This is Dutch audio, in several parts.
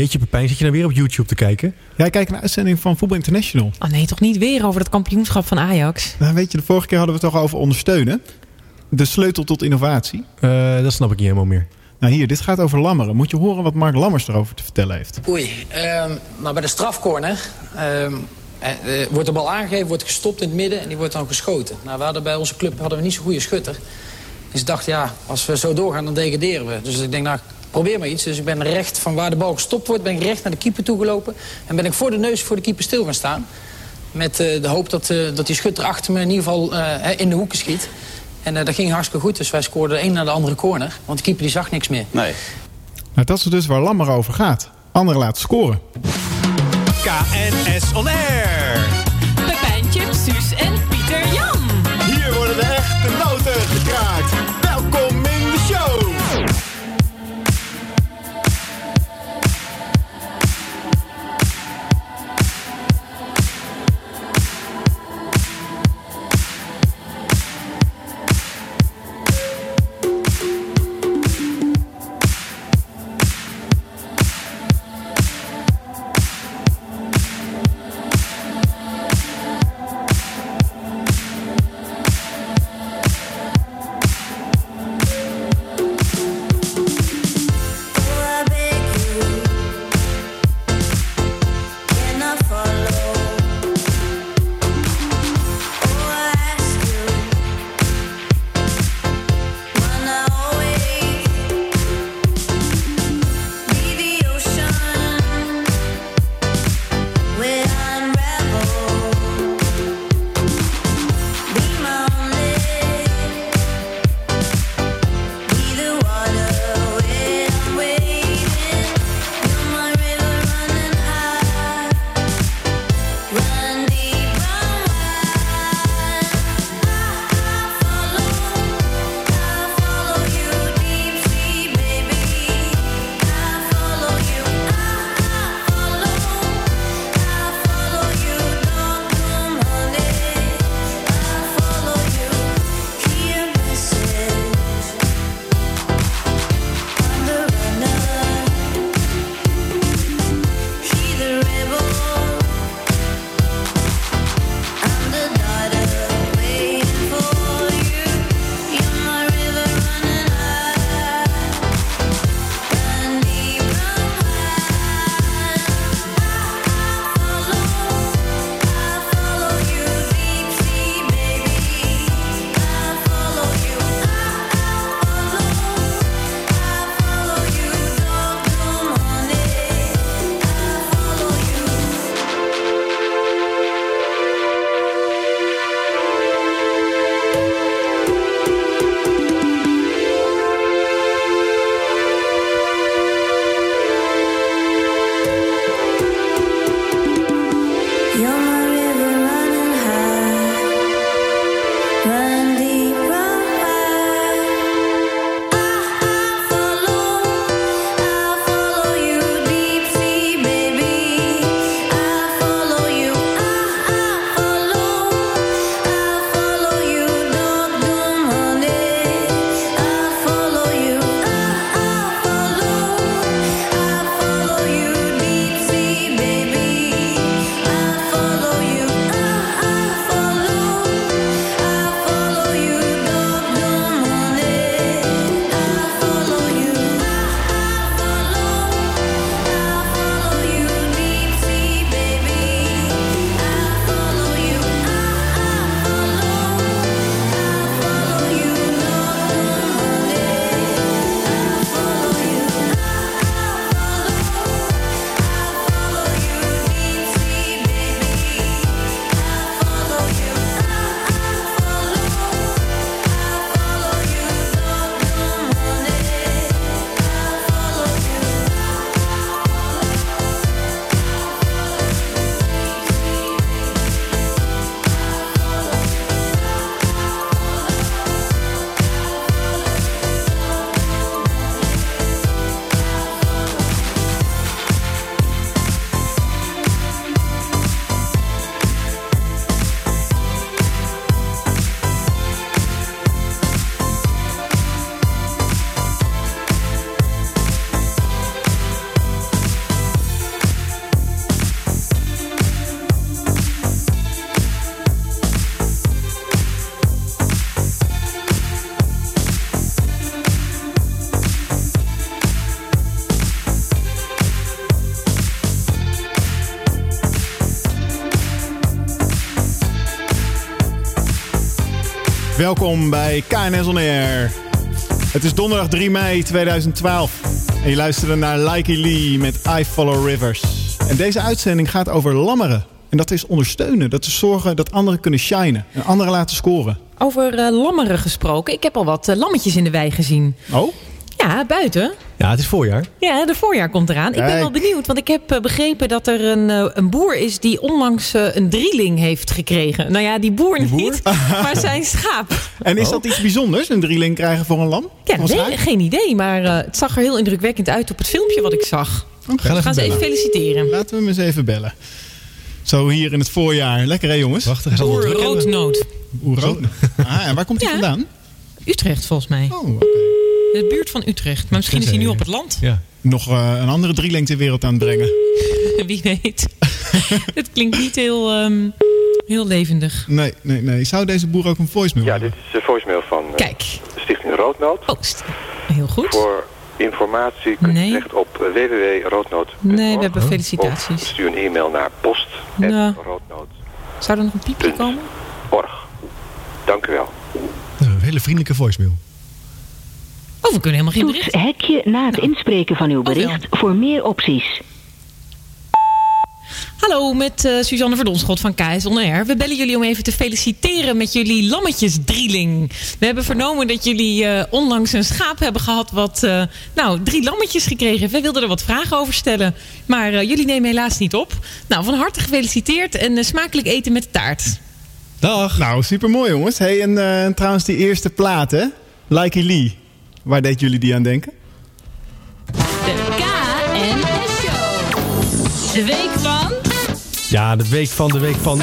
Jeetje Pepijn, zit je nou weer op YouTube te kijken? Ja, ik kijk naar een uitzending van Voetbal International. Oh nee, toch niet weer over dat kampioenschap van Ajax? Nou, weet je, de vorige keer hadden we het toch over ondersteunen. De sleutel tot innovatie. Uh, dat snap ik niet helemaal meer. Nou hier, dit gaat over Lammeren. Moet je horen wat Mark Lammers erover te vertellen heeft. Oei, um, nou bij de strafcorner um, uh, wordt de bal aangegeven, wordt gestopt in het midden en die wordt dan geschoten. Nou, we hadden bij onze club hadden we niet zo'n goede schutter. Dus ik dacht, ja, als we zo doorgaan, dan degraderen we. Dus ik denk, nou, probeer maar iets. Dus ik ben recht van waar de bal gestopt wordt, ben ik recht naar de keeper toegelopen. En ben ik voor de neus voor de keeper stil gaan staan. Met uh, de hoop dat, uh, dat die schutter achter me in ieder geval uh, in de hoeken schiet. En dat ging hartstikke goed. Dus wij scoorden de een naar de andere corner. Want de keeper die zag niks meer. Nee. Nou, dat is dus waar Lammer over gaat. Anderen laten scoren. KNS On Air. Pepijntje, Suus en Welkom bij KNS On Air. Het is donderdag 3 mei 2012. En je luistert naar Likey Lee met I Follow Rivers. En deze uitzending gaat over lammeren. En dat is ondersteunen. Dat is zorgen dat anderen kunnen shinen. En anderen laten scoren. Over eh, lammeren gesproken. Ik heb al wat eh, lammetjes in de wei gezien. Oh? Ja, buiten. Ja, het is voorjaar. Ja, de voorjaar komt eraan. Ik ben wel benieuwd, want ik heb eh, begrepen dat er een, eh, een boer is die onlangs eh, een drieling heeft gekregen. Nou ja, die boer, boer? niet, maar zijn schaap. En is Oh. dat iets bijzonders? Een drieling krijgen voor een lam? Ja, een nee, geen idee, maar eh, het zag er heel indrukwekkend uit op het filmpje wat ik zag. Oké. Ga Gaan ze even feliciteren. Laten we hem eens even bellen. Zo hier in het voorjaar. Lekker hè jongens? Boer druk hebben. Roodnoot. Oero. Ah, en waar komt hij Ja. vandaan? Utrecht volgens mij. Oh, oké. De buurt van Utrecht. Maar misschien is hij nu op het land. Ja. Nog eh, een andere drieling ter wereld aan het brengen. Wie weet. het klinkt niet heel, ehm, heel levendig. Nee, nee, nee. Zou deze boer ook een voicemail Ja, hebben? dit is de voicemail van eh, Kijk. Stichting Roodnood. Post. Heel goed. Voor informatie kunt Nee. u terecht op www.roodnood.org. Nee, we hebben Of felicitaties. stuur een e-mail naar post. Nou. Zou er nog een piepje komen? Dank u wel. Nou, Een hele vriendelijke voicemail. Oh, we kunnen helemaal geen Toets bericht. hekje na het inspreken van uw Oh, bericht voor meer opties. Hallo, met eh, Suzanne Verdonschot van KS On Air. We bellen jullie om even te feliciteren met jullie lammetjesdrieling. We hebben vernomen dat jullie eh, onlangs een schaap hebben gehad... wat eh, nou, drie lammetjes gekregen heeft. We wilden er wat vragen over stellen. Maar eh, jullie nemen helaas niet op. Nou, van harte gefeliciteerd en smakelijk eten met de taart. Dag. Nou, super mooi jongens. Hey, en eh, trouwens die eerste plaat hè? Likey Lee. Waar deed jullie die aan denken? De KNS Show. De week van... Ja, de week van de week van...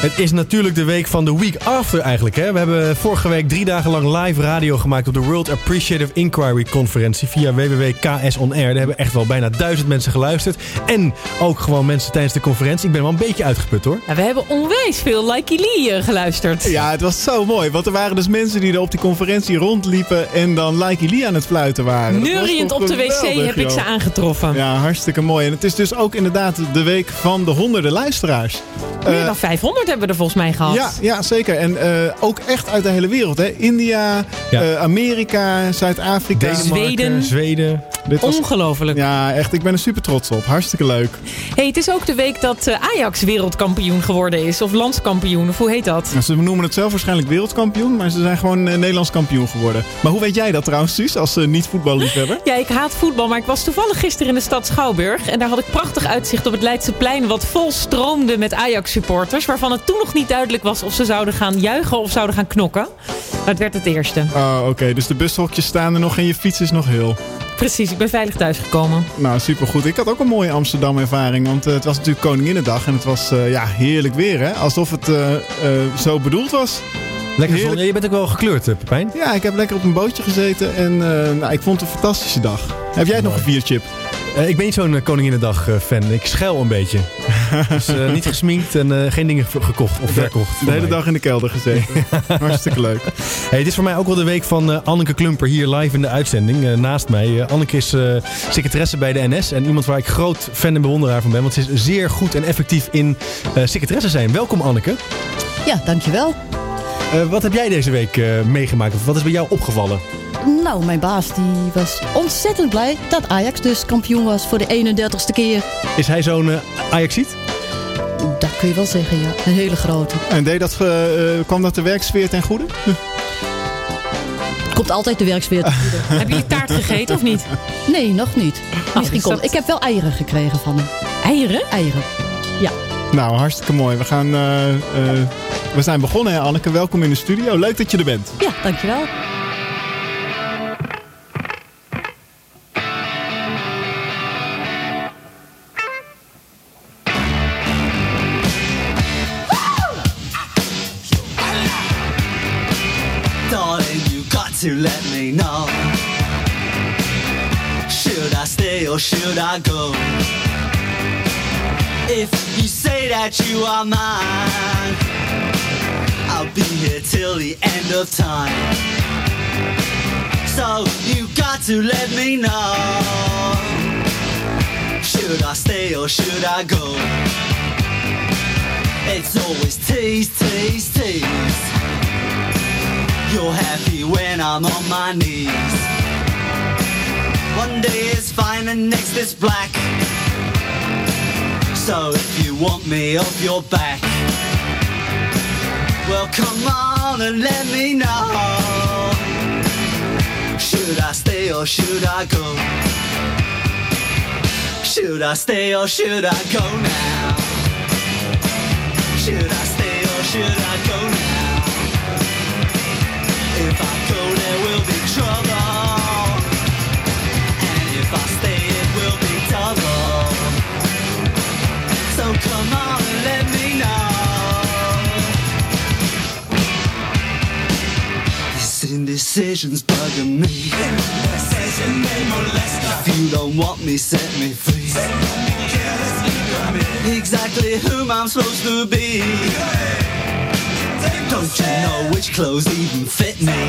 Het is natuurlijk de week van de week after eigenlijk. Hè? We hebben vorige week drie dagen lang live radio gemaakt op de World Appreciative Inquiry conferentie via www.ks On Air. Daar hebben echt wel bijna duizend mensen geluisterd. En ook gewoon mensen tijdens de conferentie. Ik ben wel een beetje uitgeput hoor. Ja, we hebben onwijs veel Likey Lee eh, geluisterd. Ja, het was zo mooi. Want er waren dus mensen die er op die conferentie rondliepen... en dan LikeyLee aan het fluiten waren. Neuriënd op de wc geweldig, heb ik ze aangetroffen. Ja, hartstikke mooi. En het is dus ook inderdaad de week van de honderden luisteraars. Meer Eh, dan 500 hebben we er volgens mij gehad. Ja, ja, zeker. En eh, ook echt uit de hele wereld. Hè? India, Ja. eh, Amerika, Zuid-Afrika. Zweden. Zweden. Dit was, Ongelooflijk. ja, echt. Ik ben er super trots op. Hartstikke leuk. Hey, het is ook de week dat eh, Ajax wereldkampioen geworden is. Of landskampioen, of hoe heet dat? Nou, ze noemen het zelf waarschijnlijk wereldkampioen, maar ze zijn gewoon eh, Nederlands kampioen geworden. Maar hoe weet jij dat trouwens, Suus, als eh, niet-voetballiefhebber? Ja, ik haat voetbal, maar ik was toevallig gisteren in de stad Schouwburg. En daar had ik prachtig uitzicht op het Leidseplein... wat vol stroomde met Ajax-supporters... waarvan het toen nog niet duidelijk was of ze zouden gaan juichen of zouden gaan knokken. Maar het werd het eerste. Oh, oké. Dus de bushokjes staan er nog en je fiets is nog heel. Precies, ik ben veilig thuisgekomen. Nou, supergoed. Ik had ook een mooie Amsterdam-ervaring, want eh, het was natuurlijk Koninginnedag. En het was eh, ja, heerlijk weer, hè? Alsof het eh, zo bedoeld was. Lekker zon. Ja, je bent ook wel gekleurd, eh, Pepijn. Ja, ik heb lekker op een bootje gezeten en eh, nou, ik vond het een fantastische dag. Heb jij nog een vierchip? Eh, ik ben niet zo'n eh, Koninginnedag eh, fan. Ik schel een beetje. dus eh, niet gesminkt en eh, geen dingen ge- gekocht of verkocht. De hele mij. dag in de kelder gezeten. Hartstikke leuk. Hey, het is voor mij ook wel de week van eh, Anneke Klumper hier live in de uitzending naast mij. Eh, Anneke is eh, secretaresse bij de NS en iemand waar ik groot fan en bewonderaar van ben. Want ze is zeer goed en effectief in eh secretaresse zijn. Welkom Anneke. Ja, dankjewel. Eh, wat heb jij deze week eh, meegemaakt? Of wat is bij jou opgevallen? Nou, mijn baas die was ontzettend blij dat Ajax dus kampioen was voor de 31ste keer. Is hij zo'n eh Ajaxiet? Dat kun je wel zeggen, ja. Een hele grote. En deed dat, kwam dat de werksfeer ten goede? Komt altijd de werksfeer te goede. Hebben jullie taart gegeten of niet? Nee, nog niet. Misschien is komt. dat- Ik heb wel eieren gekregen van hem. Eieren? Eieren. Nou, hartstikke mooi. We, gaan, eh, eh, we zijn begonnen, hè, Anneke. Welkom in de studio. Leuk dat je er bent. Ja, dankjewel. Darling, you got to let me know. Should I stay or should I go? If that you are mine, I'll be here till the end of time. So you got to let me know. Should I stay or should I go? It's always tease, tease, tease. You're happy when I'm on my knees. One day is fine and next is black. So if you want me off your back, well come on and let me know. Should I stay or should I go? Should I stay or should I go now? Should I stay or should I go now? Indecision's bugging me If you don't want me, set me free Exactly whom I'm supposed to be Don't you know which clothes even fit me?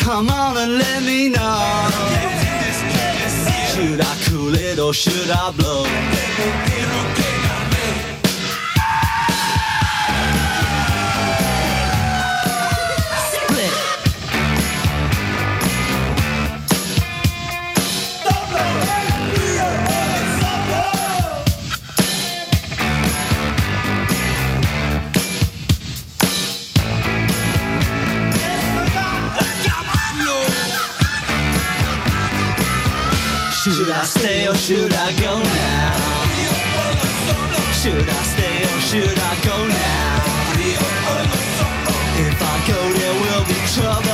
Come on and let me know Should I cool it or should I blow? I stay or should I go now? Should I stay or should I go now? If I go there will be trouble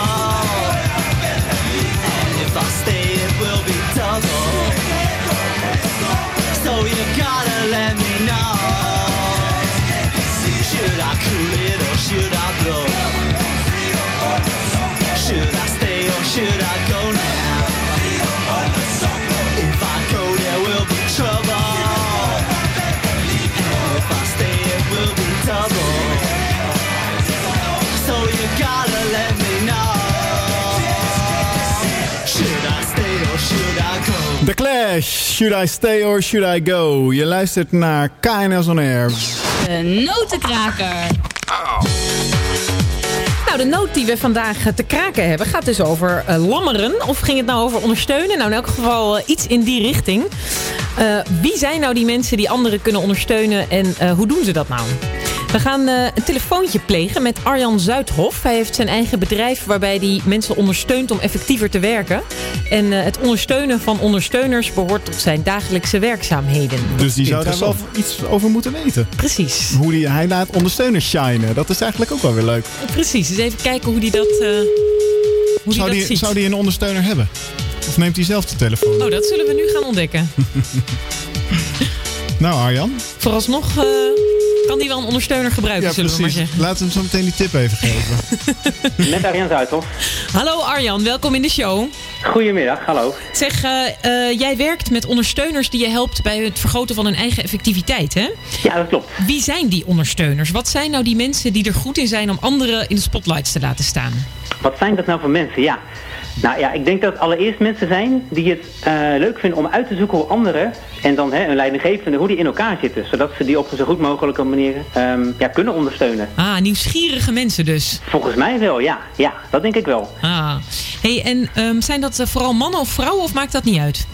Clash, Should I Stay or Should I Go? Je luistert naar KNS On Air. De notenkraker. Nou, de noot die we vandaag eh, te kraken hebben gaat dus over eh, lammeren. Of ging het nou over ondersteunen? Nou, in elk geval eh, iets in die richting. Eh, wie zijn nou die mensen die anderen kunnen ondersteunen en eh, hoe doen ze dat nou? We gaan eh, een telefoontje plegen met Arjan Zuidhof. Hij heeft zijn eigen bedrijf waarbij hij mensen ondersteunt om effectiever te werken. En eh, het ondersteunen van ondersteuners behoort tot zijn dagelijkse werkzaamheden. Dus die zou daar wel Interessant. iets over moeten weten. Precies. Hoe die, hij laat ondersteuners shinen. Dat is eigenlijk ook wel weer leuk. Precies, dus even kijken hoe die dat, eh, hoe die Zou dat die, ziet. zou die een ondersteuner hebben? Of neemt hij zelf de telefoon? Oh, dat zullen we nu gaan ontdekken. Nou Arjan. Vooralsnog eh, kan die wel een ondersteuner gebruiken, Ja zullen we maar precies. zeggen. Laten we hem zo meteen die tip even geven. Met Arjan Zuidhof. Hallo Arjan, welkom in de show. Goedemiddag, hallo. Zeg, eh, eh, jij werkt met ondersteuners die je helpt bij het vergroten van hun eigen effectiviteit, hè? Ja, dat klopt. Wie zijn die ondersteuners? Wat zijn nou die mensen die er goed in zijn om anderen in de spotlights te laten staan? Wat zijn dat nou voor mensen? Ja. Nou ja, ik denk dat allereerst mensen zijn die het eh, leuk vinden om uit te zoeken hoe anderen en dan hè, hun leidinggevende, hoe die in elkaar zitten. Zodat ze die op een zo goed mogelijke manier ehm, ja, kunnen ondersteunen. Ah, nieuwsgierige mensen dus. Volgens mij wel, ja. Ja, dat denk ik wel. Ah. Hey, en ehm, zijn dat eh, vooral mannen of vrouwen of maakt dat niet uit?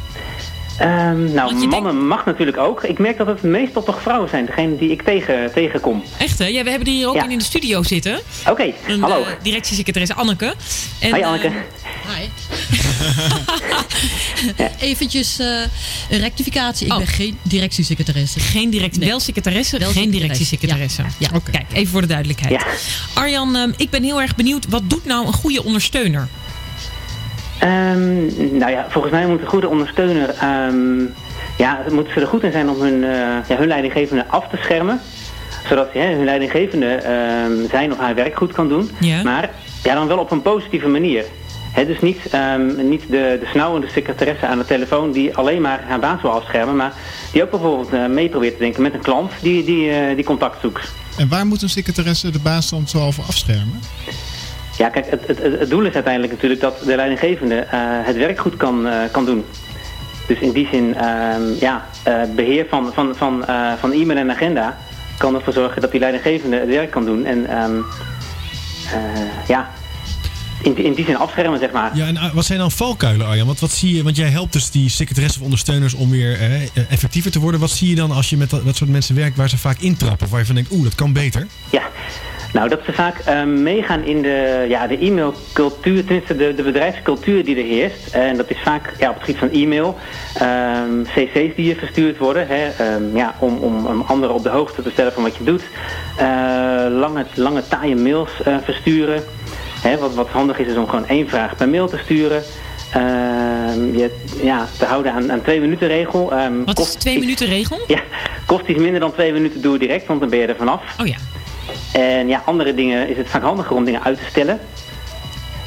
Ehm, nou, mannen mag natuurlijk ook. Ik merk dat het meestal toch vrouwen zijn, degene die ik tegen, tegenkom. Echt hè? Ja, we hebben die hier ook Ja. in, de studio zitten. Oké, Een, hallo. eh, directiesecretaresse Anneke. En, Hi Anneke. eh, Hi. Eventjes eh, een rectificatie. Ik ben geen directiesecretaresse. Oh. Geen direct, Nee. wel secretaresse, Wel geen secretaresse, directiesecretaresse. ja. Ja. Kijk, even voor de duidelijkheid. Ja. Arjan, ehm, ik ben heel erg benieuwd. Wat doet nou een goede ondersteuner? Ehm, nou ja, volgens mij moet een goede ondersteuner, ehm, ja, moeten ze er goed in zijn om hun, eh, ja, hun leidinggevende af te schermen. Zodat hè, hun leidinggevende ehm, zijn of haar werk goed kan doen. Ja. Maar ja, dan wel op een positieve manier. Hè, dus niet, ehm, niet de, de snauwende secretaresse aan de telefoon die alleen maar haar baas wil afschermen. Maar die ook bijvoorbeeld eh, mee probeert te denken met een klant die, die, eh, die contact zoekt. En waar moet een secretaresse de baas dan zo over afschermen? Ja, kijk, het, het, het doel is uiteindelijk natuurlijk dat de leidinggevende eh, het werk goed kan, eh, kan doen. Dus in die zin, ehm, ja, eh, beheer van, van, van, van e-mail en agenda kan ervoor zorgen dat die leidinggevende het werk kan doen. En ehm, eh, ja, in, in die zin afschermen, zeg maar. Ja, en wat zijn dan valkuilen, Arjan? Want, wat zie je, want jij helpt dus die secretaressen of ondersteuners om weer eh, effectiever te worden. Wat zie je dan als je met dat, dat soort mensen werkt waar ze vaak intrappen? Of waar je van denkt, oeh, dat kan beter? Ja, nou dat ze vaak eh, meegaan in de, ja, de e-mailcultuur, tenminste de, de bedrijfscultuur die er heerst. En dat is vaak ja, op het gebied van e-mail, ehm, cc's die je verstuurd worden, hè, ehm, ja, om, om, om anderen op de hoogte te stellen van wat je doet. Eh, lange, lange taaie mails eh, versturen. Hè, wat, wat handig is, is om gewoon één vraag per mail te sturen. Ehm, je, ja, te houden aan, aan twee minuten regel. Ehm, Wat is de twee minuten regel? Ja, kost iets minder dan twee minuten, doe direct, want dan ben je er vanaf. Oh ja. En ja, andere dingen is het vaak handiger om dingen uit te stellen.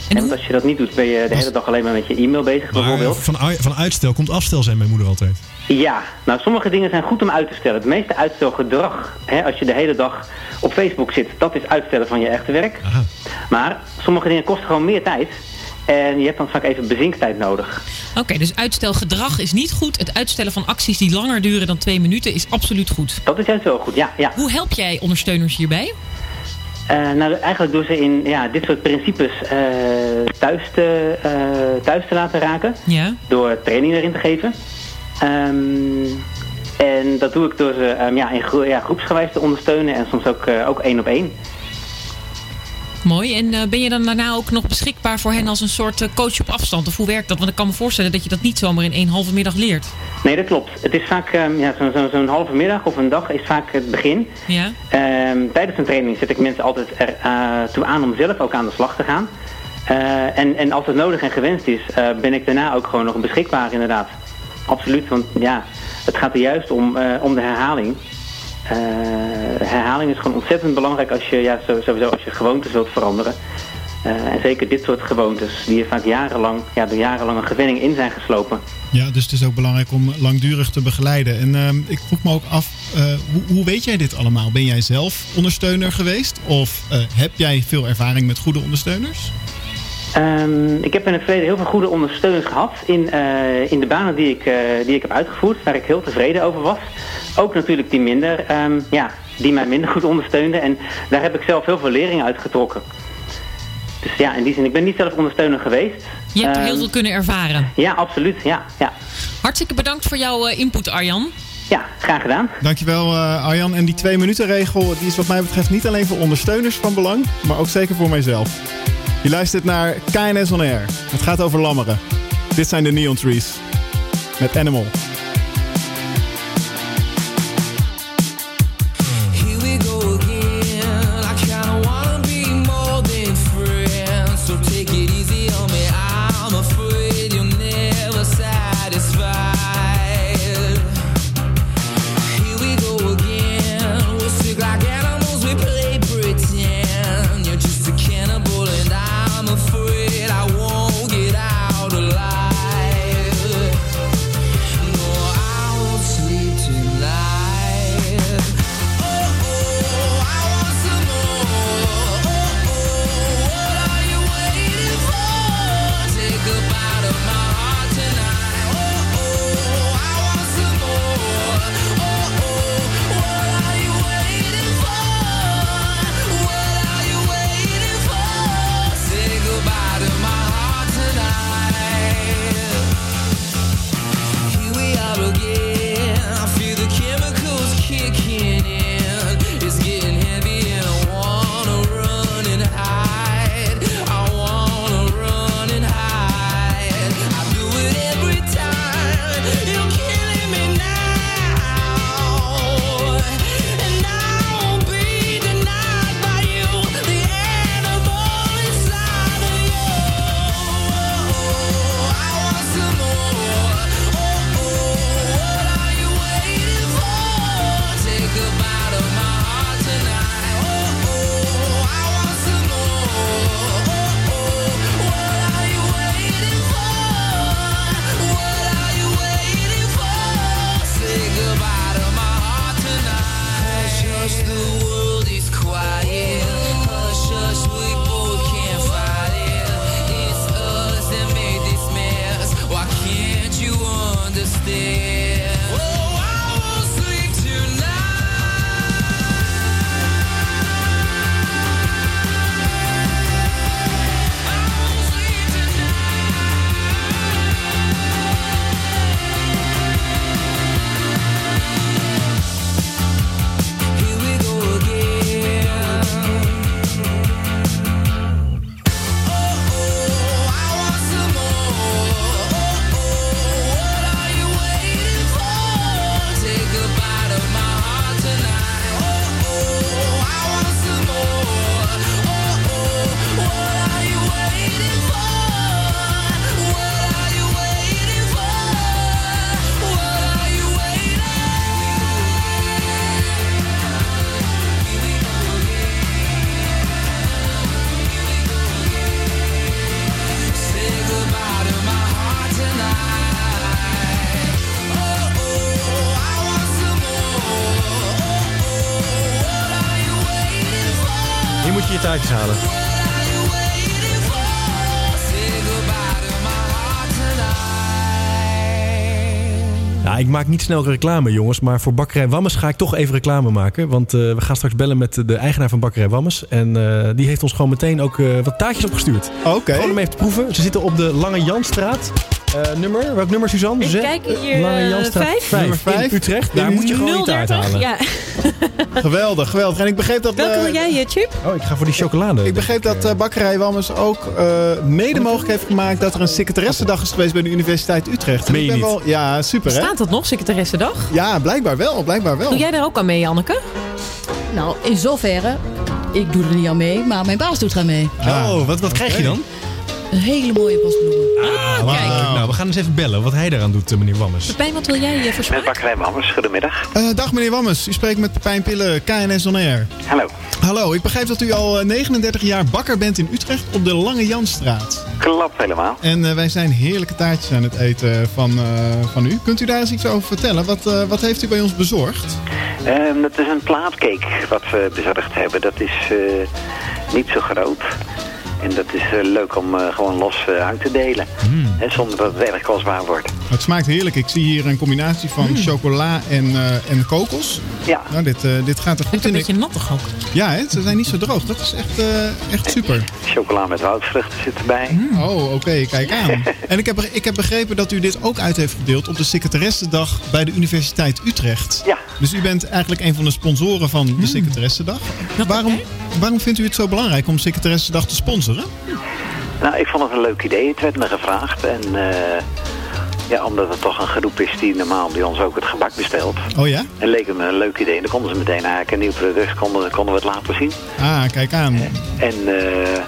En want als je dat niet doet, ben je de hele dag alleen maar met je e-mail bezig Maar bijvoorbeeld. van, van uitstel komt afstel, zei mijn moeder altijd. Ja, nou sommige dingen zijn goed om uit te stellen. Het meeste uitstelgedrag, hè, als je de hele dag op Facebook zit, dat is uitstellen van je echte werk. Maar sommige dingen kosten gewoon meer tijd. En je hebt dan vaak even bezinktijd nodig. Oké, dus uitstelgedrag is niet goed. Het uitstellen van acties die langer duren dan twee minuten is absoluut goed. Dat is juist wel goed, ja. ja. Hoe help jij ondersteuners hierbij? Eh, nou, eigenlijk door ze in ja, dit soort principes eh, thuis, te, eh, thuis te laten raken. Ja. Door training erin te geven. Ehm, en dat doe ik door ze ehm, ja, in gro- ja, groepsgewijs te ondersteunen en soms ook, ook één op één. Mooi. En eh, ben je dan daarna ook nog beschikbaar voor hen als een soort eh, coach op afstand? Of hoe werkt dat? Want ik kan me voorstellen dat je dat niet zomaar in één halve middag leert. Nee, dat klopt. Het is vaak ehm, ja, zo'n zo, zo'n halve middag of een dag is vaak het begin. Ja. Ehm, tijdens een training zet ik mensen altijd er eh, toe aan om zelf ook aan de slag te gaan. En, en als het nodig en gewenst is, ben ik daarna ook gewoon nog beschikbaar inderdaad. Absoluut, want ja, het gaat er juist om, om de herhaling. Eh, herhaling is gewoon ontzettend belangrijk als je, ja, sowieso als je gewoontes wilt veranderen. Eh, en zeker dit soort gewoontes, die er vaak jarenlang, ja, door jarenlange gewenning in zijn geslopen. Ja, dus het is ook belangrijk om langdurig te begeleiden. En ehm, ik vroeg me ook af, eh, hoe, hoe weet jij dit allemaal? Ben jij zelf ondersteuner geweest? Of heb jij veel ervaring met goede ondersteuners? Ehm, ik heb in het verleden heel veel goede ondersteuners gehad in, eh, in de banen die ik, eh, die ik heb uitgevoerd, waar ik heel tevreden over was. Ook natuurlijk die minder, ehm, ja, die mij minder goed ondersteunden. En daar heb ik zelf heel veel lering uit getrokken. Dus ja, in die zin, ik ben niet zelf ondersteuner geweest. Je hebt er heel Ehm, veel kunnen ervaren. Ja, absoluut. Ja, ja. Hartstikke bedankt voor jouw eh, input, Arjan. ja graag gedaan. Dankjewel eh, Arjan. En die twee minuten regel die is wat mij betreft niet alleen voor ondersteuners van belang, maar ook zeker voor mijzelf. Je luistert naar KNS On Air. Het gaat over lammeren. Dit zijn de Neon Trees. Met Animal. Je taartjes halen. Ja, ik maak niet snel reclame, jongens. Maar voor Bakkerij Wammes ga ik toch even reclame maken. Want eh, we gaan straks bellen met de eigenaar van Bakkerij Wammes. En eh, die heeft ons gewoon meteen ook eh, wat taartjes opgestuurd. Oké. Gewoon om even te proeven. Ze zitten op de Lange Janstraat. Eh, nummer? Welk nummer, Suzanne? Ik kijk hier, eh, Janstraat vijf. vijf. Nummer vijf. In Utrecht. Daar In moet je gewoon die taart 030. halen. Ja. Geweldig, geweldig. En ik begreep dat... Welke eh, wil jij, eh, Chip? Oh, ik ga voor die chocolade. Ik begreep dat eh, Bakkerij Walmers ook eh, mede mogelijk heeft gemaakt dat er een secretaressendag is geweest bij de Universiteit Utrecht. En Meen ik je ben niet? wel, ja, super hè? Staat dat nog, secretaressendag? Ja, blijkbaar wel, blijkbaar wel. Doe jij daar ook aan mee, Anneke? Nou, in zoverre, ik doe er niet aan mee, maar mijn baas doet eraan mee. Oh, wat, wat krijg je dan? Een hele mooie bosbloemen. Ah, kijk. Nou, we gaan eens even bellen wat hij daaraan doet, eh, meneer Wammes. Pepijn, wat wil jij eh, voor Met? Bakkerij Mammers, goedemiddag. Eh, dag meneer Wammers, u spreekt met Pepijn Pillen, KNS On Air. Hallo. Hallo, ik begrijp dat u al eh, 39 jaar bakker bent in Utrecht op de Lange Janstraat. Klopt helemaal. En eh, wij zijn heerlijke taartjes aan het eten van, eh, van u. Kunt u daar eens iets over vertellen? Wat, eh, wat heeft u bij ons bezorgd? Ehm, dat is een plaatcake wat we bezorgd hebben. Dat is eh, niet zo groot. En dat is eh, leuk om eh, gewoon los eh, uit te delen. Hè, zonder dat het erg kostbaar wordt. Het smaakt heerlijk. Ik zie hier een combinatie van chocola en, eh, en kokos. Ja. Nou, dit, eh, dit gaat er goed Een in. beetje nattig ook. Ja, hè? ze zijn niet zo droog. Dat is echt, eh, echt super. Chocola met woudvruchten zit erbij. Oh, oké, kijk aan. En ik heb, ik heb begrepen dat u dit ook uit heeft gedeeld op de secretaressendag bij de Universiteit Utrecht. Ja. Dus u bent eigenlijk een van de sponsoren van de secretaressendag. Waarom, waarom vindt u het zo belangrijk om secretaressendag te sponsoren? Nou, ik vond het een leuk idee. Het werd me gevraagd. En eh, ja, omdat het toch een groep is die normaal bij ons ook het gebak bestelt. Oh ja? En leek het me een leuk idee. En dan konden ze meteen eigenlijk een nieuw product konden, konden we het laten zien. Ah, kijk aan. En eh,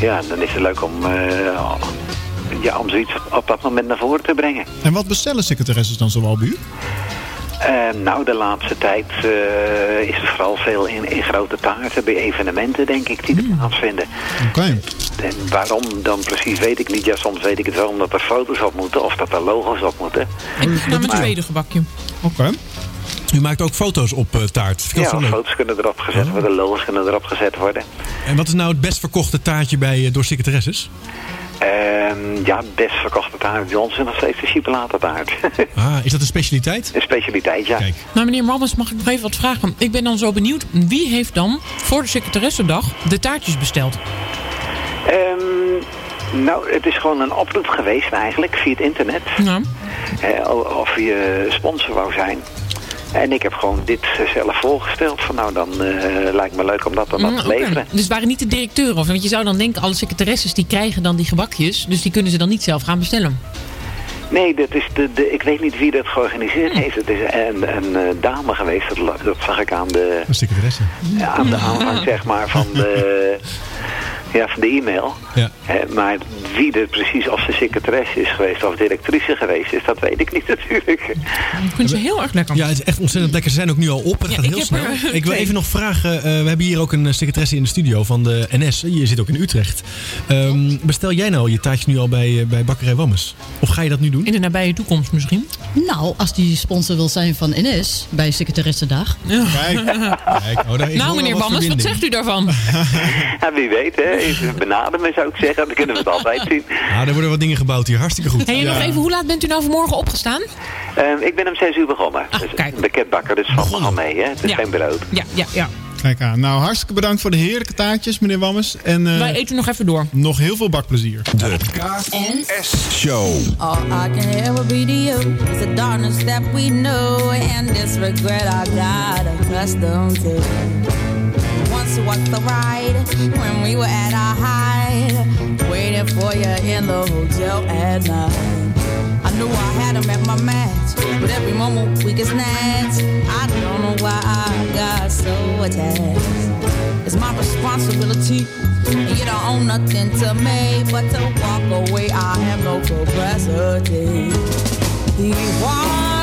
ja, dan is het leuk om, eh, ja, om zoiets op dat moment naar voren te brengen. En wat bestellen secretaresses dan zoal bij u? Eh, nou, de laatste tijd eh, is er vooral veel in, in grote taarten bij evenementen, denk ik, die er plaatsvinden. Oké. En waarom dan precies weet ik niet. Ja, soms weet ik het wel omdat er foto's op moeten of dat er logo's op moeten. Ik ga naar mijn tweede gebakje. Oké. U maakt ook foto's op eh, taart. Ja, dat zo leuk. foto's kunnen erop gezet worden, logo's kunnen erop gezet worden. En wat is nou het best verkochte taartje bij, eh, door secretaresses? Ehm, ja, best verkochte taart bij ons is nog steeds de chocoladetaart. Ah, is dat een specialiteit? een specialiteit, ja. Kijk. Maar meneer Mammers, mag ik nog even wat vragen? Ik ben dan zo benieuwd. Wie heeft dan voor de secretaressendag de taartjes besteld? Ehm, nou, het is gewoon een oproep geweest eigenlijk via het internet. Ja. Eh, of je sponsor wou zijn. En ik heb gewoon dit eh, zelf voorgesteld. Van nou, dan eh, lijkt me leuk om dat dan Mm, wat te leveren. Dus het waren niet de directeuren? Of, want je zou dan denken, alle secretaresses die krijgen dan die gebakjes. Dus die kunnen ze dan niet zelf gaan bestellen. Nee, dat is de, de, ik weet niet wie dat georganiseerd heeft. Het is een, een, eh, dame geweest. Dat, dat zag ik aan de, Een secretaresse. ja, aan de aanvang zeg maar, van de, ja, van de e-mail. Ja. Maar wie er precies, of ze secretaresse is geweest of directrice geweest is, dat weet ik niet natuurlijk. Ik vind ze heel erg lekker. Ja, het is echt ontzettend lekker. Ze zijn ook nu al op. Het Ja, gaat heel snel. er Ik wil even nog vragen. eh, we hebben hier ook een eh, secretaresse in de studio van de NS. Je zit ook in Utrecht. Ehm, bestel jij nou je taartjes nu al bij, eh, bij Bakkerij Wammes? Of ga je dat nu doen? In de nabije toekomst misschien. Nou, als die sponsor wil zijn van NS bij secretaressendag. Kijk. Kijk, oh, nou meneer wat Wammers, wat zegt u daarvan? Ja, wie weet, hè, even benaderen me zou ik zeggen. Dan kunnen we het altijd zien. Ah, er worden wat dingen gebouwd hier. Hartstikke goed. Hey, nog even, hoe laat bent u nou vanmorgen opgestaan? Ehm, ik ben om zes uur begonnen. Ah, dus kijk. een pakketbakker, dus valt nogal mee. Hè? Het is Ja. geen brood. Ja, ja, ja. Kijk aan. Nou, hartstikke bedankt voor de heerlijke taartjes, meneer Wammers. En eh, Wij eten nog even door. nog heel veel bakplezier. De KS-show. All I can ever be to you is the darkness that we know and this regret I got accustomed to. Once was the ride when we were at our height, waiting for you in the hotel at night. I knew I had him at my match, but every moment we get snatched. I don't know why I got so attached. It's my responsibility, and you don't own nothing to me but to walk away. I have no capacity. He walks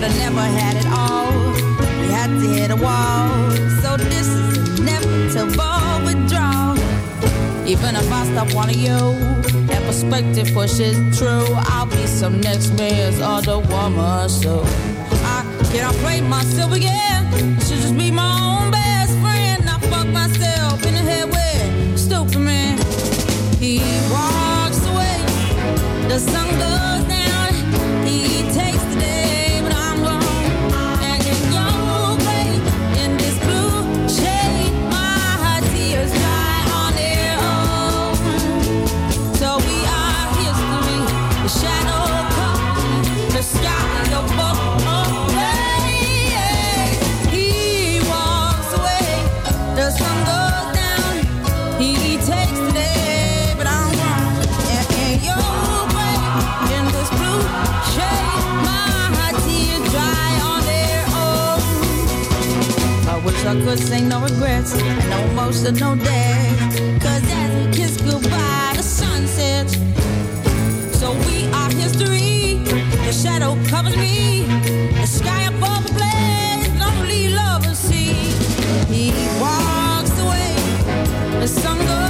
could have never had it all. We had to hit a wall. So this is inevitable withdrawal. Even if I stop one of you, that perspective pushes true. I'll be some next man's other woman. So I cannot play myself again. Should just be my own best friend. I fuck myself in the head with stupid man. He walks away. The sun goes I I could say no regrets and no emotional day. Cause as we kiss goodbye, the sun sets. So we are history. The shadow covers me. The sky above the place, lonely lovers see. He walks away. The sun goes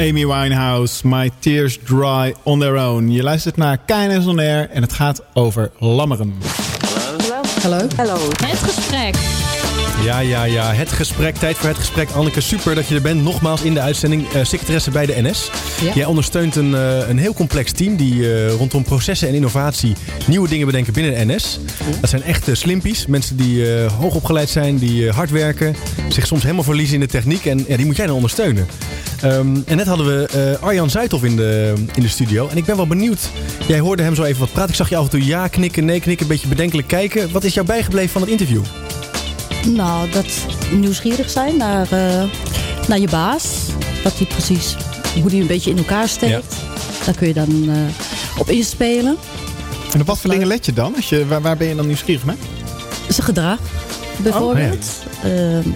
Amy Winehouse, My Tears Dry on Their Own. Je luistert naar KNS On Air en het gaat over lammeren. Hallo. Hallo. Het gesprek. Ja, ja, ja. Het gesprek. Tijd voor het gesprek. Anneke, super dat je er bent. Nogmaals in de uitzending. eh secretaresse bij de NS. Ja. Jij ondersteunt een, eh, een heel complex team die eh, rondom processen en innovatie nieuwe dingen bedenken binnen de NS. Dat zijn echte slimpies. Mensen die eh, hoog opgeleid zijn, die hard werken. Zich soms helemaal verliezen in de techniek. En ja, die moet jij dan ondersteunen. Ehm, en net hadden we eh, Arjan Zuidhoff in de, in de studio. En ik ben wel benieuwd. Jij hoorde hem zo even wat praten. Ik zag je af en toe ja knikken, nee knikken. Een beetje bedenkelijk kijken. Wat is jou bijgebleven van het interview? Nou, dat nieuwsgierig zijn naar, eh, naar je baas. Wat hij precies, hoe die een beetje in elkaar steekt. Daar kun je dan eh, op inspelen. En op wat voor dingen let je dan? Als je, waar, waar ben je dan nieuwsgierig mee? Zijn gedrag, bijvoorbeeld. Ehm,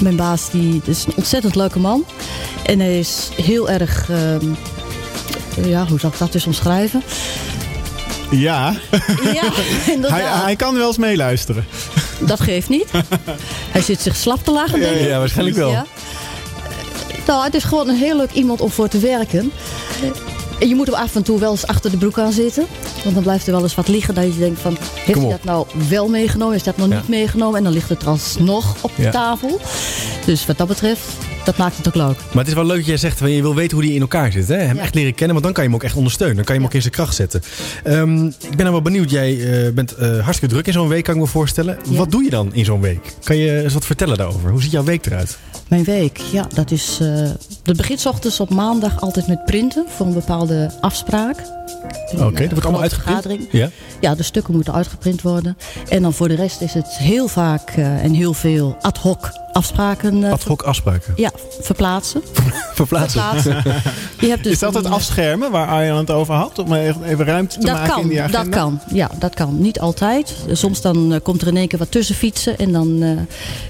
mijn baas die, is een ontzettend leuke man. En hij is heel erg... ehm, ja, hoe zal ik dat dus omschrijven? Ja. Ja, hij, hij kan wel eens meeluisteren. Dat geeft niet. Hij zit zich slap te lachen, denk ik. Ja, waarschijnlijk wel. Ja. Nou, het is gewoon een heel leuk iemand om voor te werken. En je moet hem af en toe wel eens achter de broek aan zitten. Want dan blijft er wel eens wat liggen dat je denkt van... Heeft hij dat nou wel meegenomen? Is dat nog Ja. niet meegenomen? En dan ligt het alsnog op de Ja. tafel. Dus wat dat betreft, dat maakt het ook leuk. Maar het is wel leuk dat jij zegt, je wil weten hoe die in elkaar zit. Hè? Hem Ja. echt leren kennen, want dan kan je hem ook echt ondersteunen. Dan kan je hem ook in zijn kracht zetten. Ehm, ik ben nou wel benieuwd. Jij eh, bent eh, hartstikke druk in zo'n week, kan ik me voorstellen. Ja. Wat doe je dan in zo'n week? Kan je eens wat vertellen daarover? Hoe ziet jouw week eruit? Mijn week, ja, dat is... eh dat begint op maandag altijd met printen voor een bepaalde afspraak. Oké, dat wordt allemaal uitgeprint? vergadering. Ja. Ja, de stukken moeten uitgeprint worden. En dan voor de rest is het heel vaak en heel veel ad hoc afspraken. eh, Ad hoc afspraken. Ja, verplaatsen. Verplaatsen. Verplaatsen. Je hebt dus is dat het een- afschermen waar Arjan het over had? Om even even ruimte te dat maken kan, in die agenda? dat kan. Ja, dat kan. Niet altijd. Soms dan eh, komt er in één keer wat tussen fietsen. En dan eh,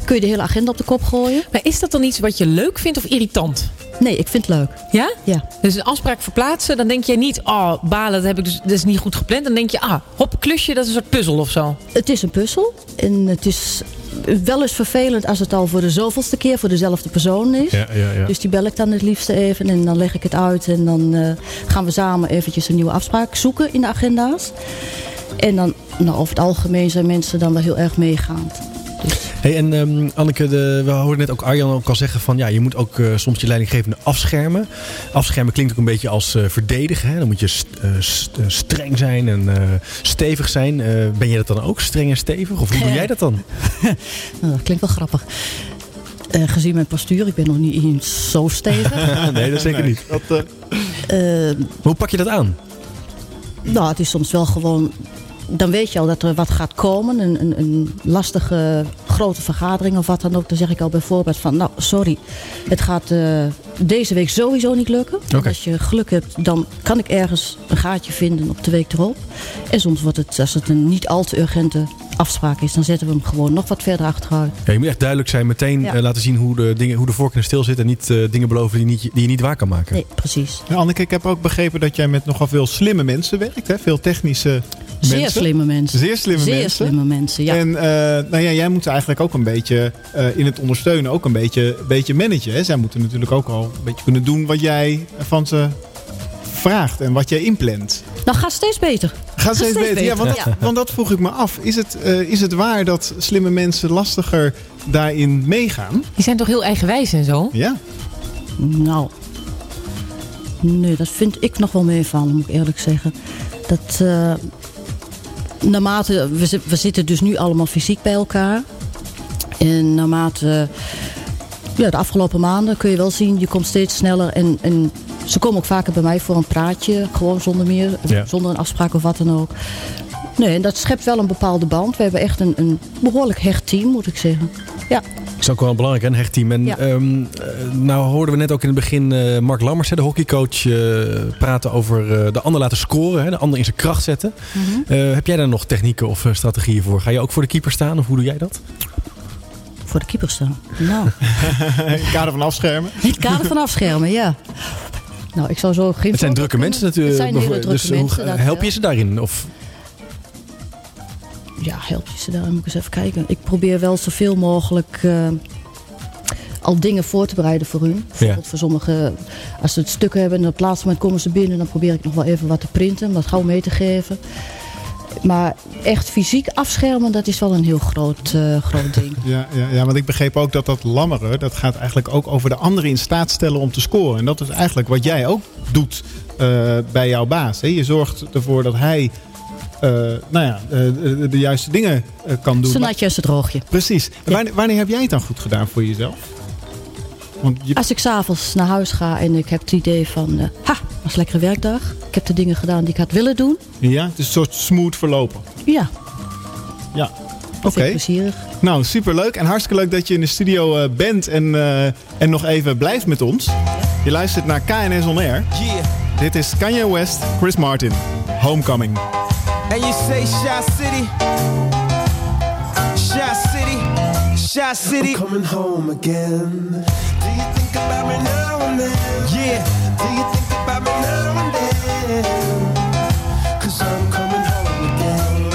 kun je de hele agenda op de kop gooien. Maar is dat dan iets wat je leuk vindt of irritant? Nee, ik vind het leuk. Ja? Ja. Dus een afspraak verplaatsen, dan denk jij niet... oh, balen, dat, heb ik dus, dat is niet goed gepland. Dan denk je, ah, hop, klusje, dat is een soort puzzel of zo. Het is een puzzel. En het is wel eens vervelend als het al voor de zoveelste keer voor dezelfde persoon is. Ja, ja, ja. Dus die bel ik dan het liefste even en dan leg ik het uit. En dan eh, gaan we samen eventjes een nieuwe afspraak zoeken in de agenda's. En dan, nou, over het algemeen zijn mensen dan wel heel erg meegaand. Hey, en ehm, Anneke, de, we hoorden net ook Arjan ook al zeggen van ja, je moet ook eh, soms je leidinggevende afschermen. Afschermen klinkt ook een beetje als eh, verdedigen. Hè? Dan moet je st- eh, st- streng zijn en eh, stevig zijn. Eh, ben je dat dan ook, streng en stevig? Of hoe doe jij dat dan? Nou, dat klinkt wel grappig. Eh, gezien mijn postuur, ik ben nog niet eens zo stevig. nee, dat zeker niet. Eh, Hoe pak je dat aan? nou, het is soms wel gewoon... Dan weet je al dat er wat gaat komen. Een, een, een lastige grote vergadering of wat dan ook. Dan zeg ik al bijvoorbeeld van... Nou, sorry, het gaat eh, deze week sowieso niet lukken. Als je geluk hebt, dan kan ik ergens een gaatje vinden op de week erop. En soms wordt het, als het een niet al te urgente afspraak is... dan zetten we hem gewoon nog wat verder achteruit. Ja, je moet echt duidelijk zijn, meteen Ja. eh, laten zien hoe de, dingen, hoe de vork in de stil zit. En niet eh, dingen beloven die, niet, die je niet waar kan maken. Nee, precies. Ja, Anneke, ik heb ook begrepen dat jij met nogal veel slimme mensen werkt. Hè? Veel technische Zeer mensen. slimme mensen. Zeer slimme Zeer mensen. slimme mensen, ja. En eh, nou ja, jij moet eigenlijk ook een beetje eh, in het ondersteunen ook een beetje, beetje managen. Hè? Zij moeten natuurlijk ook al een beetje kunnen doen wat jij van ze vraagt en wat jij inplant. Nou, gaat steeds beter. Gaat steeds beter. Ja, want, Ja. want dat vroeg ik me af. Is het, eh, is het waar dat slimme mensen lastiger daarin meegaan? Die zijn toch heel eigenwijs en zo? Ja. Nou, nee, dat vind ik nog wel meevallen, moet ik eerlijk zeggen. Dat, eh, naarmate, we, we zitten dus nu allemaal fysiek bij elkaar. En naarmate, ja, de afgelopen maanden kun je wel zien, je komt steeds sneller. En, en ze komen ook vaker bij mij voor een praatje, gewoon zonder meer, Ja. zonder een afspraak of wat dan ook. Nee, en dat schept wel een bepaalde band. We hebben echt een, een behoorlijk hecht team, moet ik zeggen. Ja. is ook wel belangrijk, hè, een hecht-team. En Ja. ehm, eh, nou hoorden we net ook in het begin eh, Mark Lammers, de hockeycoach, eh, praten over de ander laten scoren. Hè, de ander in zijn kracht zetten. Mhm. Heb jij daar nog technieken of strategieën voor? Ga je ook voor de keeper staan of hoe doe jij dat? Voor de keeper staan. Nou. In het kader van afschermen? In het kader van afschermen, ja. Nou, ik zou zo geen Het zijn drukke mensen natuurlijk. Het zijn hele drukke dus hoe- mensen, dat help je ze daarin? Of, Ja, help je ze daar? Moet ik eens even kijken. Ik probeer wel zoveel mogelijk eh, al dingen voor te bereiden voor hun. Bijvoorbeeld voor sommigen, als ze het stuk hebben en op het laatste moment komen ze binnen... dan probeer ik nog wel even wat te printen, om dat gauw mee te geven. Maar echt fysiek afschermen, dat is wel een heel groot, eh, groot ding. Ja, ja, ja, want ik begreep ook dat dat lammeren, dat gaat eigenlijk ook over de anderen in staat stellen om te scoren. En dat is eigenlijk wat jij ook doet eh, bij jouw baas. Hè? Je zorgt ervoor dat hij eh, nou ja, eh, de, de juiste dingen eh, kan doen. Zo Maar- natje als het droogje. Precies. Wanneer, wanneer heb jij het dan goed gedaan voor jezelf? Want je, Als ik s'avonds naar huis ga en ik heb het idee van... ha, was een lekkere werkdag. Ik heb de dingen gedaan die ik had willen doen. ja, het is een soort smooth verlopen. Ja, Ja. dat Oké. ik plezierig. Nou, superleuk. En hartstikke leuk dat je in de studio bent en, eh, en nog even blijft met ons. Je luistert naar KNS On Air. Dit is Kanye West, Chris Martin, Homecoming. And you say Shy City, Shy City, Shy City. I'm coming home again. Do you think about me now and then? Yeah. Do you think about me now and then? Cause I'm coming home again.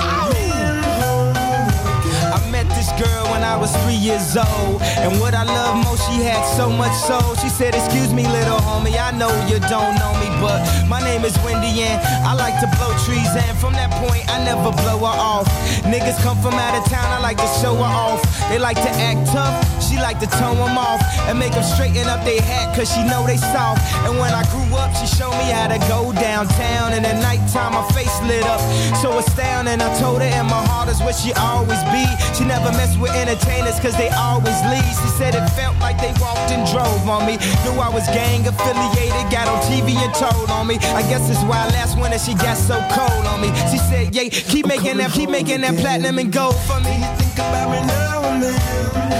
I met this girl when I was three years old. And what I love most, she had so much soul. She said, Excuse me, little homie, I know you don't know me, but my name is Wendy and I like to blow trees. And from that point, I never blow her off. Niggas come from out of town, I like to show her off. They like to act tough, she like to tone them off. And make them straighten up their hat, cause she know they soft. And when I grew up, she showed me how to go downtown. And at nighttime, my face lit up. So astounding, I told her, and my heart is where she always be. She never mess with entertainers, cause they always leave. She said it felt like they walked and drove on me. Knew I was gang affiliated, got on TV and told on me. I guess that's why last winter she got so cold on me. She said, yeah, keep making that, keep making that platinum and gold for me. You think about me now and then?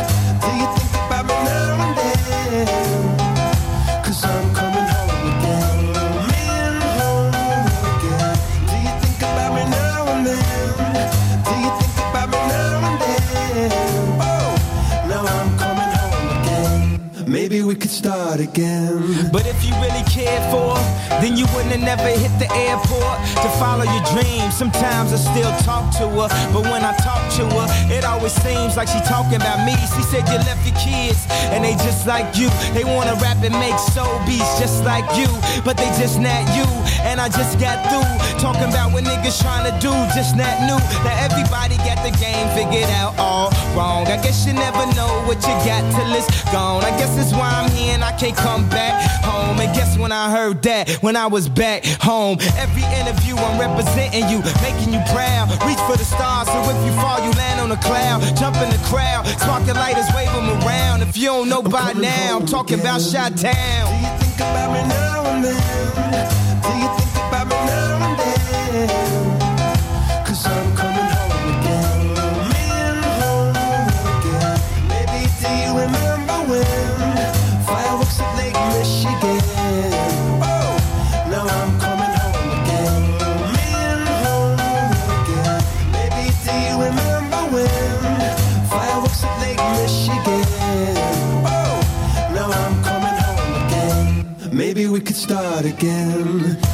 Start again. But if you really cared for then you wouldn't have never hit the airport to follow your dreams. Sometimes I still talk to her, but when I talk to her, it always seems like she talking about me. She said you left your kids, and they just like you. They wanna rap and make soul beats just like you, but they just not you. And I just got through talking about what niggas trying to do, just not new. Now everybody got the game figured out all wrong. I guess you never know what you got till it's gone. I guess that's why I'm here and I can't come back home. And guess when I heard that, when I was back home, every interview I'm representing you, making you proud. Reach for the stars, so if you fall, you land on a cloud. Jump in the crowd, sparking lighters, wave them around. If you don't know by now, I'm talking about Shot Town. Do you think about me now and then? Do you think could start again.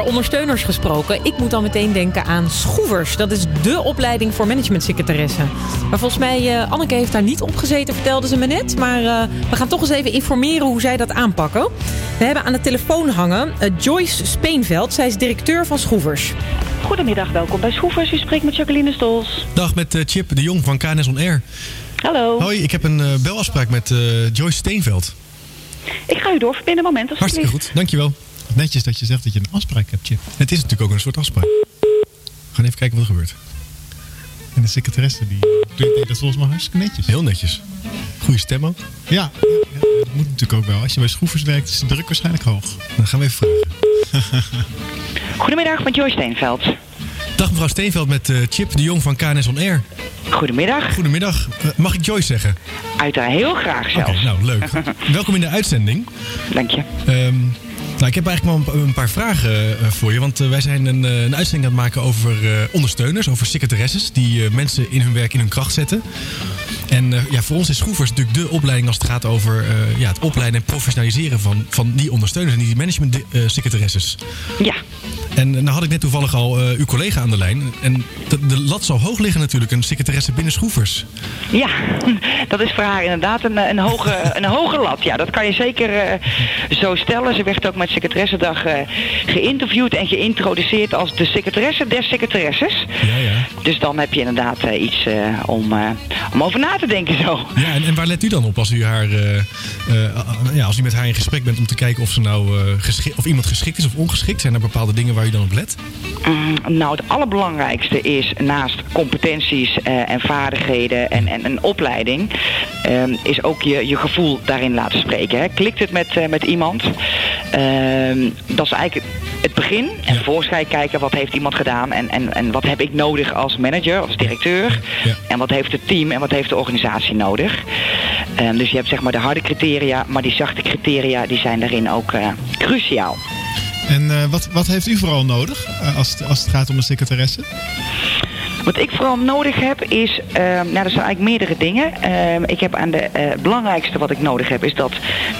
Over ondersteuners gesproken, ik moet dan meteen denken aan Schroevers. Dat is dé opleiding voor managementsecretaressen. Maar volgens mij, eh, Anneke heeft daar niet op gezeten, vertelde ze me net. Maar eh, we gaan toch eens even informeren hoe zij dat aanpakken. We hebben aan de telefoon hangen eh, Joyce Speenveld. Zij is directeur van Schroevers. Goedemiddag, welkom bij Schroevers. U spreekt met Jacqueline Stols. Dag met Chip de Jong van KNS On Air. Hallo. Hoi, ik heb een belafspraak met eh, Joyce Steenveld. Ik ga u doorverbinden, moment alsjeblieft. Hartstikke goed, dankjewel. Netjes dat je zegt dat je een afspraak hebt, Chip. Het is natuurlijk ook een soort afspraak. We gaan even kijken wat er gebeurt. En de secretaresse die doet dat volgens mij hartstikke netjes. Heel netjes. Goede stem ook. Ja, ja, dat moet natuurlijk ook wel. Als je bij schroevers werkt is de druk waarschijnlijk hoog. Dan gaan we even vragen. Goedemiddag, met Joyce Steenveld. Dag mevrouw Steenveld met eh, Chip de Jong van KNS On Air. Goedemiddag. Goedemiddag. Eh, mag ik Joyce zeggen? Uiteraard heel graag zelfs. Oké, nou leuk. Welkom in de uitzending. Dank je. Ehm, nou, ik heb eigenlijk wel een, paar vragen eh, voor je. Want eh, wij zijn een, eh, een uitzending aan het maken over ondersteuners, over secretaresses. Die mensen in hun werk in hun kracht zetten. En ja, voor ons is Schroevers natuurlijk de opleiding als het gaat over ja, het opleiden en professionaliseren van, van die ondersteuners en die management secretaresses. Ja. En nou had ik net toevallig al uw collega aan de lijn. En de, de lat zal hoog liggen natuurlijk, een secretaresse binnen Schroevers. Ja, dat is voor haar inderdaad een, een, hoge, een hoge lat. Ja, dat kan je zeker zo stellen. Ze werd ook met secretaressendag eh, geïnterviewd en geïntroduceerd als de secretaresse der secretaresses. Ja, ja. Dus dan heb je inderdaad eh, iets eh, om, om over na te denken zo. Ja, en, en waar let u dan op als u, haar, ja, als u met haar in gesprek bent om te kijken of, ze nou, of iemand geschikt is of ongeschikt? Zijn er bepaalde dingen waar u dan op let? Mm, nou, het allerbelangrijkste is naast competenties en vaardigheden en, en een opleiding, ehm, is ook je, je gevoel daarin laten spreken. Hè. Klikt het met, met iemand? Ehm, dat is eigenlijk het begin. En vervolgens ga je kijken wat heeft iemand gedaan en, en, en wat heb ik nodig als manager, als directeur. En wat heeft het team en wat heeft de organisatie nodig. Ehm, dus je hebt zeg maar de harde criteria, maar die zachte criteria die zijn daarin ook eh, cruciaal. En eh, wat, wat heeft u vooral nodig eh, als, het, als het gaat om een secretaresse? Wat ik vooral nodig heb is, ehm, nou er zijn eigenlijk meerdere dingen. Ehm, ik heb aan de eh, belangrijkste wat ik nodig heb is dat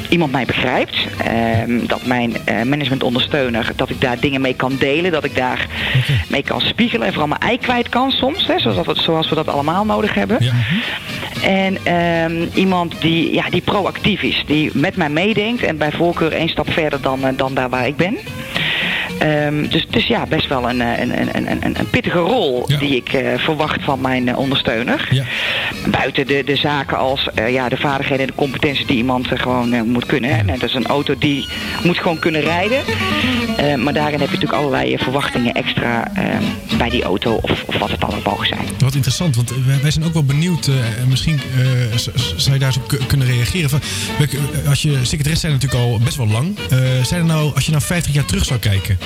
iemand mij begrijpt. Ehm, dat mijn eh, managementondersteuner, dat ik daar dingen mee kan delen. Dat ik daar mee kan spiegelen en vooral mijn ei kwijt kan soms. Hè, zoals, dat, zoals we dat allemaal nodig hebben. En ehm, iemand die, ja, die proactief is. Die met mij meedenkt en bij voorkeur één stap verder dan, eh, dan daar waar ik ben. Ehm, dus, dus ja, best wel een, eh, een, een, een, een, een pittige rol die ik eh, verwacht van mijn eh, ondersteuner. Buiten de, de zaken als eh, ja, de vaardigheden en de competenties die iemand eh, gewoon eh, moet kunnen. Hè. Dat is een auto die moet gewoon kunnen rijden. Eh, maar daarin heb je natuurlijk allerlei eh, verwachtingen extra eh, bij die auto of, of wat het dan ook mogen zijn. Wat interessant, want wij, zijn ook wel benieuwd. eh, en misschien eh, zou je daar eens op ku- kunnen reageren. Van, eh, als je secretaris zijn natuurlijk al best wel lang. Eh, zijn er nou, als je nou 50 jaar terug zou kijken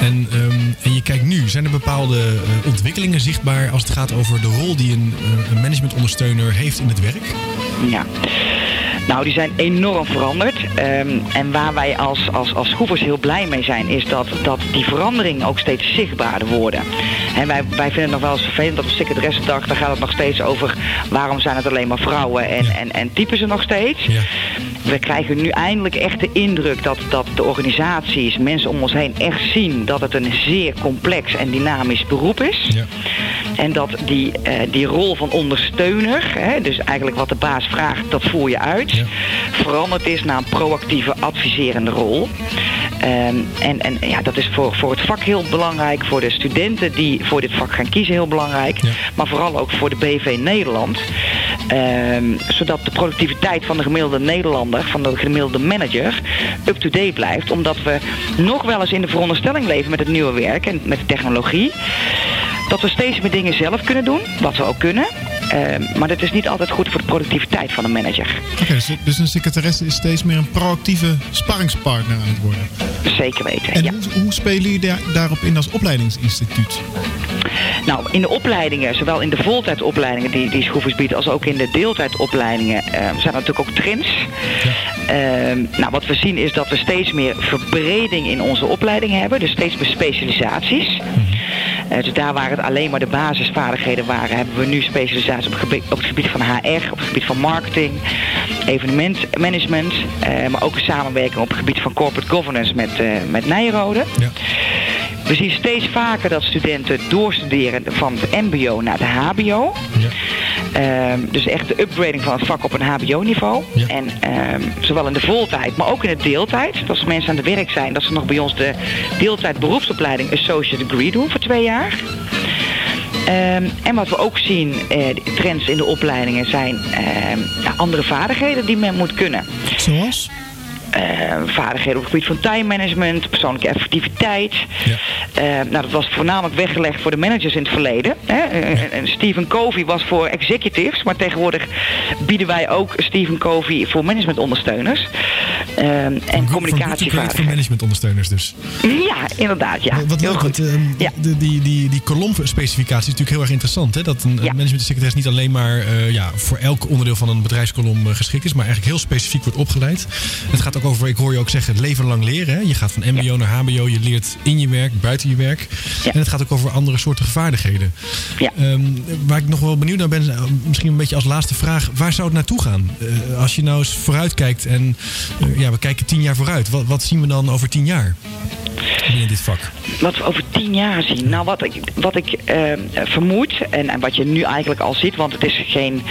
en, ehm, en je kijkt nu, zijn er bepaalde eh, ontwikkelingen zichtbaar als het gaat over de rol die een, eh, een managementondersteuner heeft in het werk? Ja. Nou, die zijn enorm veranderd. Ehm, en waar wij als, als, als schroevers heel blij mee zijn, is dat, dat die veranderingen ook steeds zichtbaarder worden. En wij, wij vinden het nog wel eens vervelend dat op secretaressendag, daar gaat het nog steeds over waarom zijn het alleen maar vrouwen en, en, en typen ze nog steeds. We krijgen nu eindelijk echt de indruk dat, dat de organisaties, mensen om ons heen echt zien dat het een zeer complex en dynamisch beroep is. En dat die, eh, die rol van ondersteuner, hè, dus eigenlijk wat de baas vraagt, dat voer je uit, veranderd is naar een proactieve adviserende rol. Ehm, en en ja, dat is voor, voor het vak heel belangrijk, voor de studenten die voor dit vak gaan kiezen heel belangrijk, maar vooral ook voor de BV Nederland. Ehm, zodat de productiviteit van de gemiddelde Nederlander, van de gemiddelde manager, up-to-date blijft. Omdat we nog wel eens in de veronderstelling leven met het nieuwe werk en met de technologie. Dat we steeds meer dingen zelf kunnen doen, wat we ook kunnen. Ehm, maar dat is niet altijd goed voor de productiviteit van een manager. Oké, dus, dus een secretaresse is steeds meer een proactieve sparringspartner aan het worden. Zeker weten, En hoe, hoe spelen jullie daar, daarop in als opleidingsinstituut? Nou, in de opleidingen, zowel in de voltijdopleidingen die, die schroefers biedt, als ook in de deeltijdopleidingen, eh, zijn er natuurlijk ook trends. Ehm, nou, wat we zien is dat we steeds meer verbreding in onze opleidingen hebben, dus steeds meer specialisaties. Eh, dus daar waar het alleen maar de basisvaardigheden waren, hebben we nu specialisaties op het gebied, op het gebied van HR, op het gebied van marketing, evenementmanagement, eh, maar ook samenwerking op het gebied van corporate governance met, met Nijrode. We zien steeds vaker dat studenten doorstuderen van het mbo naar de hbo. Ehm, dus echt de upgrading van het vak op een hbo-niveau. En ehm, zowel in de voltijd, maar ook in de deeltijd. Dat als mensen aan het werk zijn, dat ze nog bij ons de deeltijd beroepsopleiding Associate Degree doen voor twee jaar. Ehm, en wat we ook zien, eh, trends in de opleidingen zijn andere vaardigheden die men moet kunnen. Zoals? Eh, vaardigheden op het gebied van time management, persoonlijke effectiviteit. Eh, nou, dat was voornamelijk weggelegd voor de managers in het verleden. Hè. Eh, en Stephen Covey was voor executives, maar tegenwoordig bieden wij ook Stephen Covey voor managementondersteuners. Eh, en Voor communicatievaardigheden. managementondersteuners dus. Ja, inderdaad, ja. Wat Heel leuk, goed. want ehm, de, die, die, die kolomspecificatie is natuurlijk heel erg interessant. Hè? Dat een ja. managementsecretaris niet alleen maar eh, ja, voor elk onderdeel van een bedrijfskolom eh, geschikt is, maar eigenlijk heel specifiek wordt opgeleid. Het gaat ook over, ik hoor je ook zeggen, het leven lang leren. Hè? Je gaat van mbo naar hbo, je leert in je werk, buiten je werk. En het gaat ook over andere soorten vaardigheden. Ehm, waar ik nog wel benieuwd naar ben, eh, misschien een beetje als laatste vraag, waar zou het naartoe gaan? Eh, als je nou eens vooruitkijkt en eh, ja, we kijken tien jaar vooruit. Wat, wat zien we dan over tien jaar binnen dit vak? Wat we over tien jaar zien. Nou, wat ik, wat ik eh, vermoed, en, en wat je nu eigenlijk al ziet, want het is geen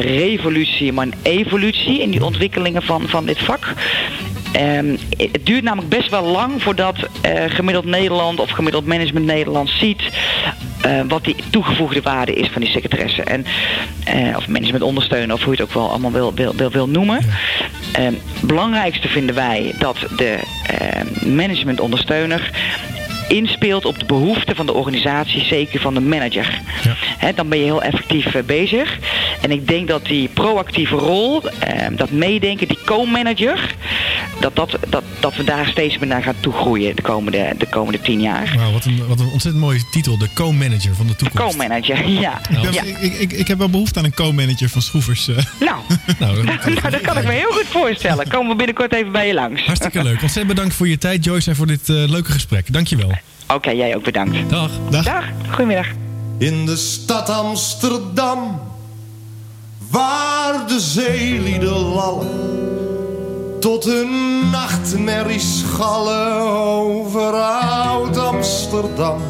revolutie, maar een evolutie in die ontwikkelingen van, van dit vak. Ehm, het duurt namelijk best wel lang voordat eh, gemiddeld Nederland of gemiddeld management Nederland ziet eh, wat die toegevoegde waarde is van die secretaresse. En, eh, of management ondersteunen, of hoe je het ook wel allemaal wil, wil, wil, wil noemen. Ehm, belangrijkste vinden wij dat de eh, managementondersteuner inspeelt op de behoeften van de organisatie, zeker van de manager. Hè, dan ben je heel effectief bezig. En ik denk dat die proactieve rol, eh, dat meedenken, die co-manager, dat, dat, dat, dat we daar steeds meer naar gaan toegroeien de komende, de komende tien jaar. Wauw, wat een, wat een ontzettend mooie titel. De co-manager van de toekomst. Co-manager, ja. Ik, ben- ja. ik, ik, ik heb wel behoefte aan een co-manager van schroevers. eh. Nou, nou, nou, dat kan ik me heel goed voorstellen. Komen we binnenkort even bij je langs. Hartstikke leuk. Ontzettend bedankt voor je tijd, Joyce, en voor dit eh, leuke gesprek. Dankjewel. Oké, jij ook bedankt. Dag. Dag. Goedemiddag. In de stad Amsterdam, waar de zeelieden lallen, tot hun nachtmerries schallen over oud Amsterdam.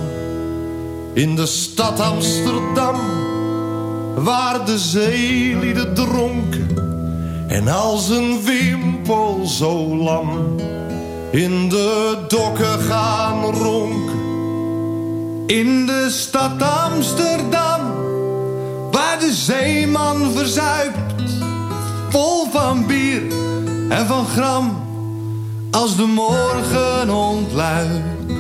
In de stad Amsterdam, waar de zeelieden dronken en als een wimpel zo lam. in de dokken gaan ronken. In de stad Amsterdam, waar de zeeman verzuipt. Vol van bier en van gram, als de morgen ontluidt.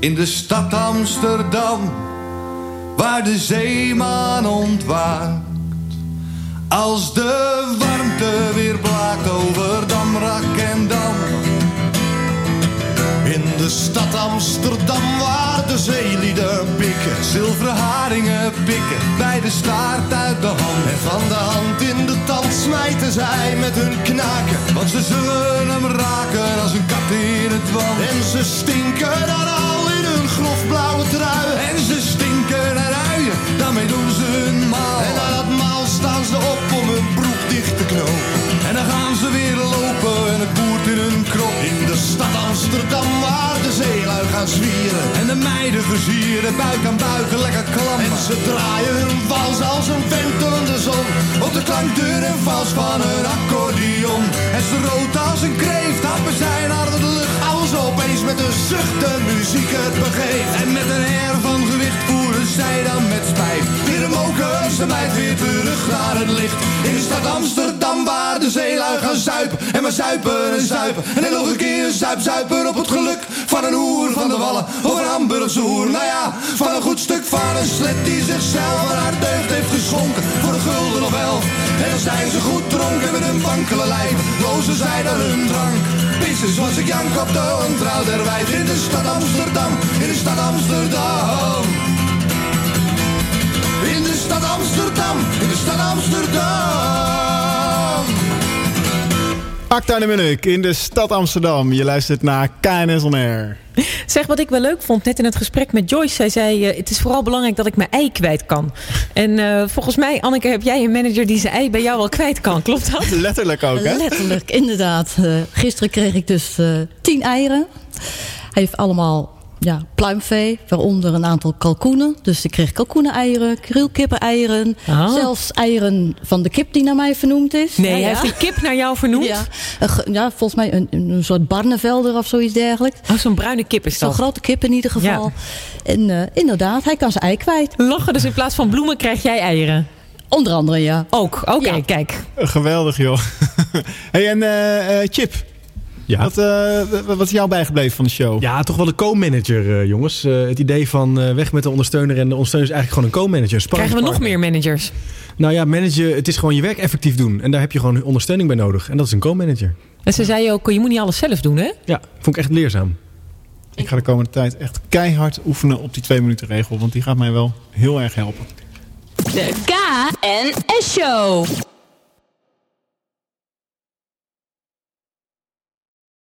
In de stad Amsterdam, waar de zeeman ontwaakt. Als de warmte weer blaakt over Damrak en Dam. In de stad Amsterdam waar de zeelieden pikken. Zilveren haringen bij de staart uit de hand. En van de hand in de tand smijten zij met hun knaken. Want ze zullen hem raken als een kat in het wand. En ze stinken dan al in hun grofblauwe trui. En ze stinken naar uien, daarmee doen ze hun maal. Staan ze op om hun broek dicht te knopen. En dan gaan ze weer lopen en het boert in hun krop. In de stad Amsterdam waar de zeelui gaan zwieren. En de meiden versieren buik aan buik lekker klam. En ze draaien hun vals als een ventelende zon. Op de klankdeur en vals van een accordeon. En ze rood als een kreeft, happen zij naar de lucht. Als opeens met een zucht de muziek het begeeft. En met een air van gewicht voeren zij dan met spijt. Weer een mokers de meid weer terug naar het licht. In de stad Amsterdam waar de zeelui gaan zuipen. En maar zuipen en zuipen. En dan nog een keer zuip, zuipen op het geluk van een hoer van de wallen. Of een Hamburgse hoer, nou ja, van een goed stuk van een slet die zichzelf aan haar deugd heeft geschonken. Voor een gulden of elf. En dan zijn ze goed dronken met hun wankele lijf. Lozen zij dan hun drank. Pisses was ik jank op de ontrouw der. In de stad Amsterdam, in de stad Amsterdam. In de stad Amsterdam, in de stad Amsterdam. Acta de Munnik in de stad Amsterdam. Je luistert naar KNS On Air. Zeg, wat ik wel leuk vond, net in het gesprek met Joyce. Zij zei, eh, het is vooral belangrijk dat ik mijn ei kwijt kan. En eh, volgens mij, Anneke, heb jij een manager die zijn ei bij jou wel kwijt kan. Klopt dat? Letterlijk ook, hè? Letterlijk, inderdaad. Eh, gisteren kreeg ik dus eh, tien eieren. Hij heeft allemaal ja, pluimvee, waaronder een aantal kalkoenen. Dus ik kreeg kalkoenen-eieren, krielkippen-eieren. Ah. Zelfs eieren van de kip die naar mij vernoemd is. Nee, Ja, hij ja. heeft die kip naar jou vernoemd? Ja, ja volgens mij een, een soort barnevelder of zoiets dergelijks. Oh, zo'n bruine kip is Zo'n dat. grote kip in ieder geval. En eh, inderdaad, hij kan zijn ei kwijt. Lachen, dus in plaats van bloemen krijg jij eieren? Onder andere, ja. Ook, oké, kijk. Geweldig, joh. hey, en eh, eh, Chip. Ja. Wat, eh, wat is jou bijgebleven van de show? Ja, toch wel de co-manager, eh, jongens. Eh, het idee van eh, weg met de ondersteuner en de ondersteuner is eigenlijk gewoon een co-manager. Krijgen we nog meer managers? Nou ja, managen, het is gewoon je werk effectief doen. En daar heb je gewoon ondersteuning bij nodig. En dat is een co-manager. En ze zei ook, je moet niet alles zelf doen, hè? Ja, vond ik echt leerzaam. Ik ga de komende tijd echt keihard oefenen op die twee minuten regel. Want die gaat mij wel heel erg helpen. De KNS Show.